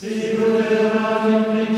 Si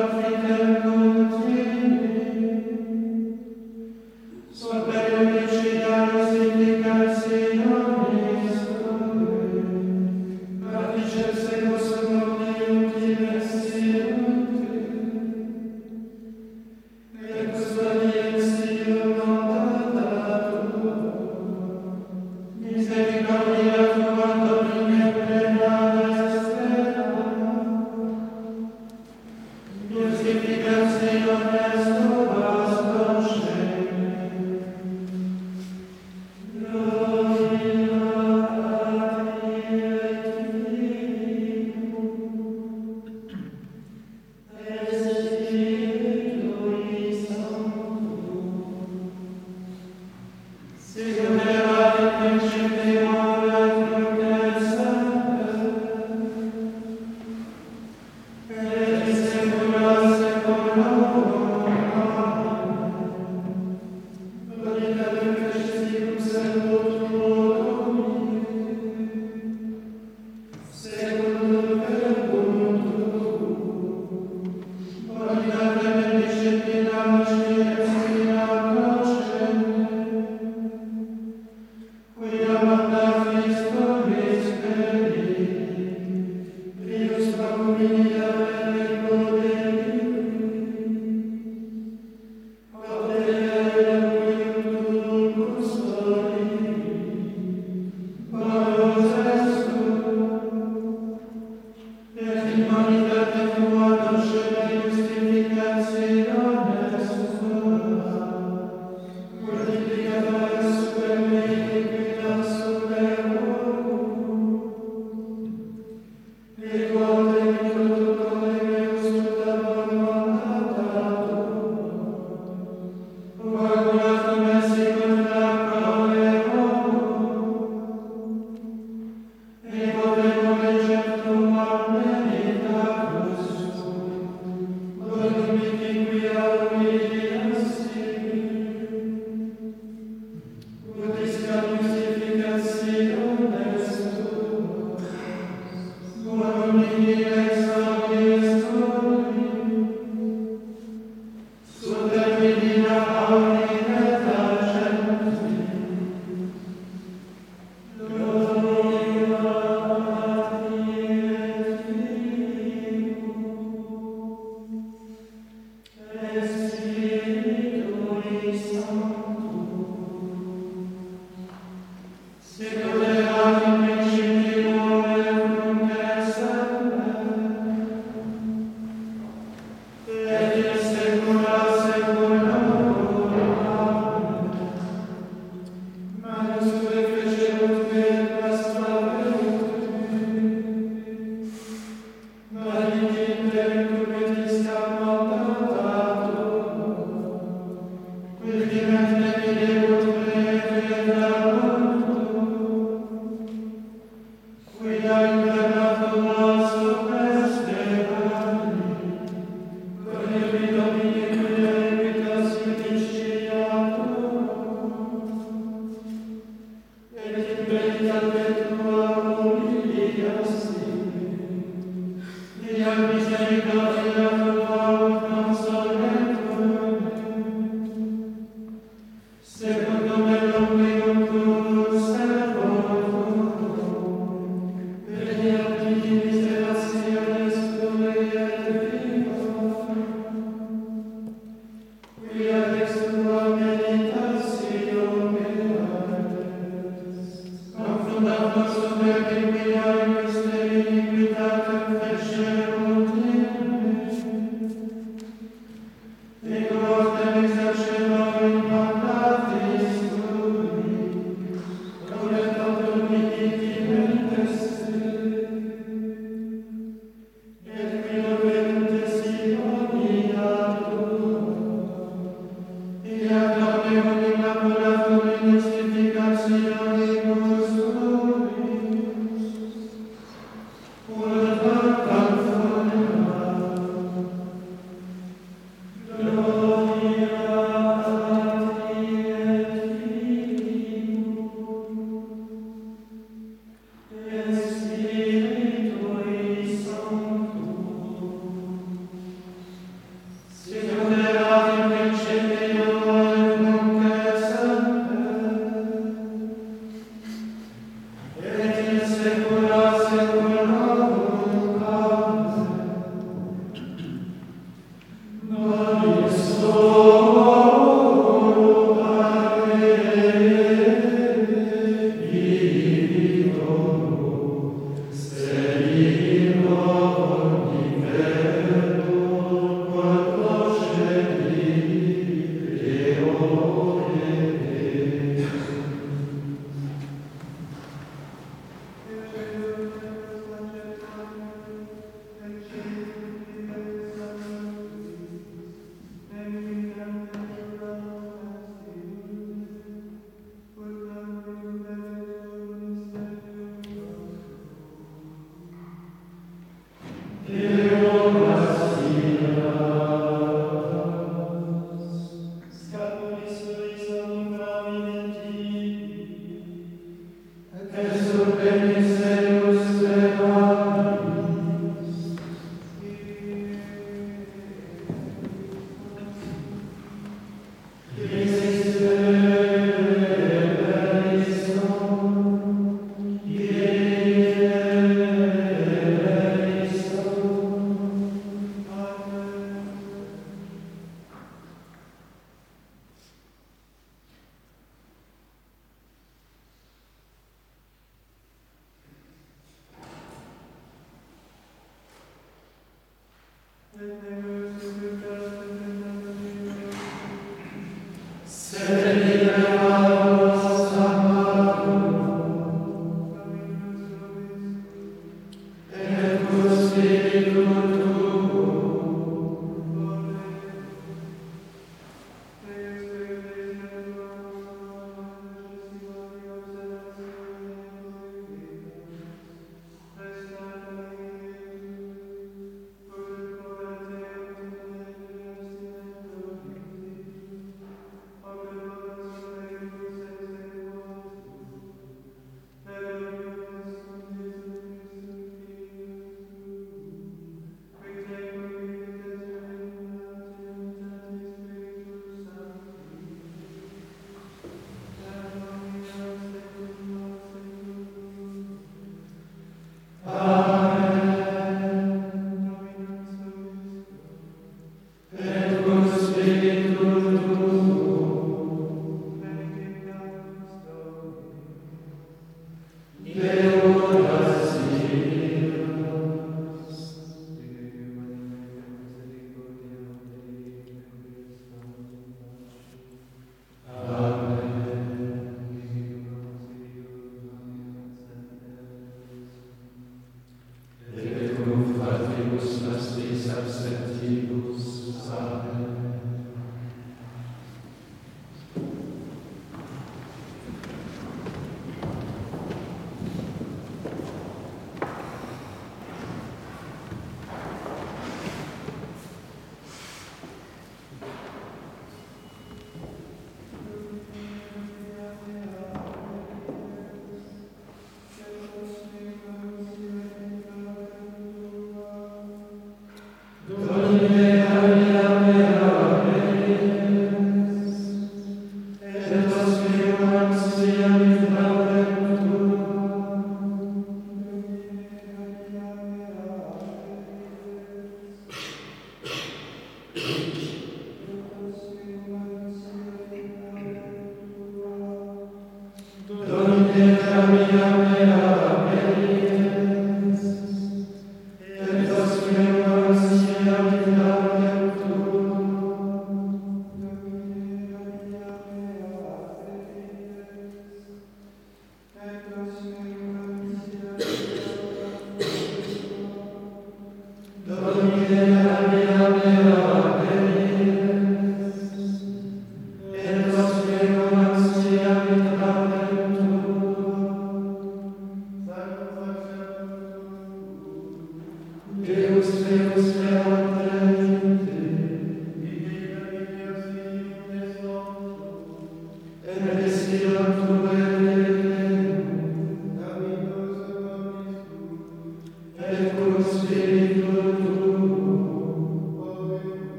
Savior.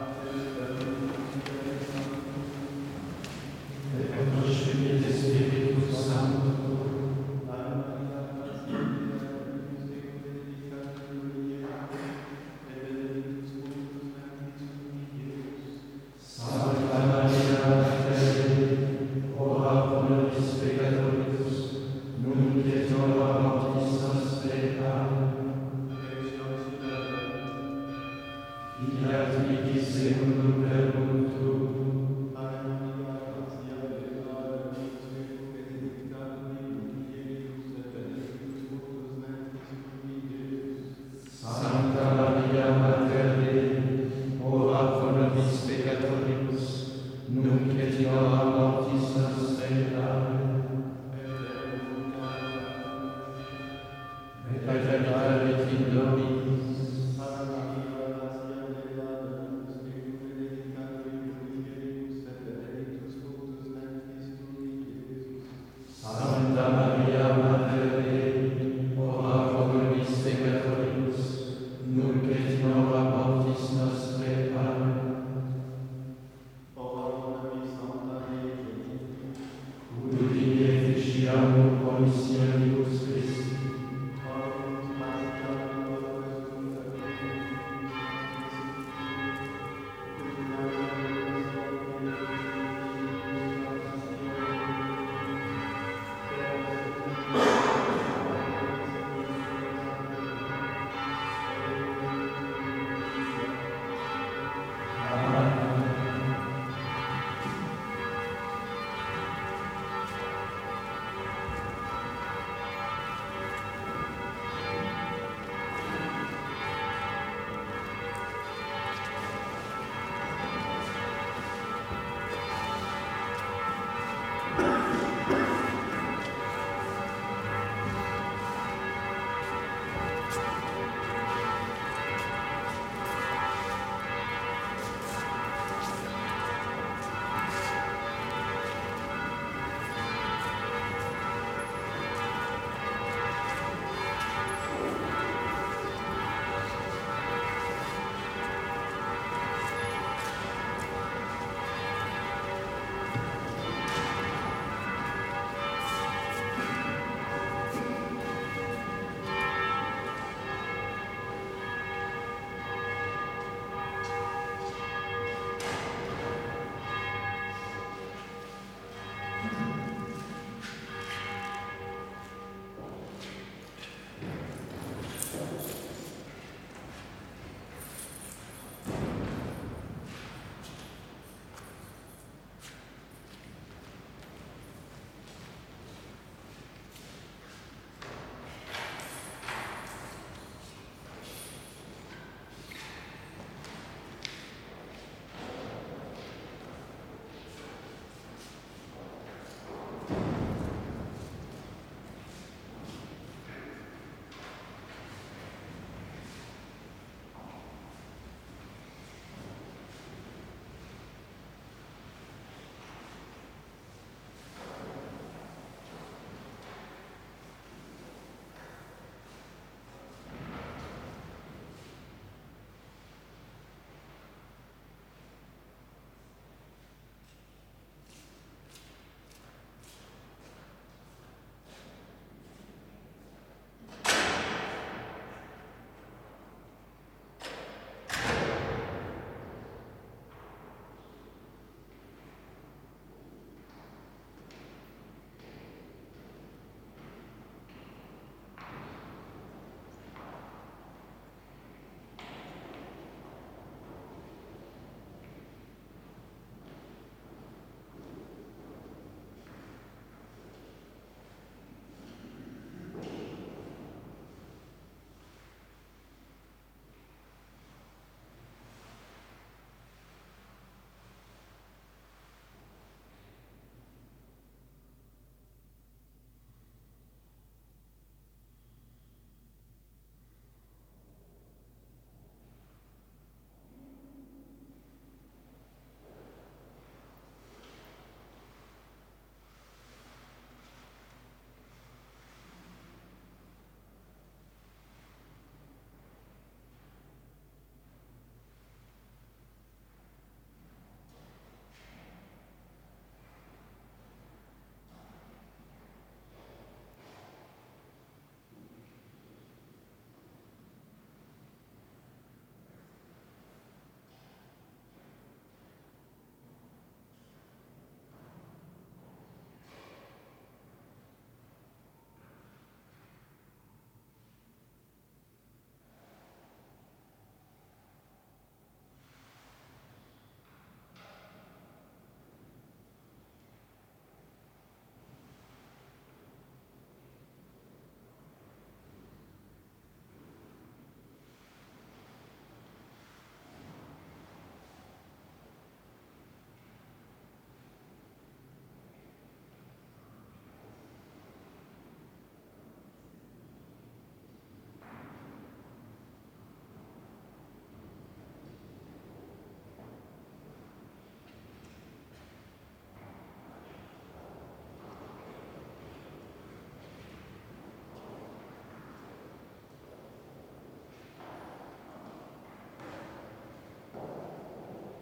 Amen.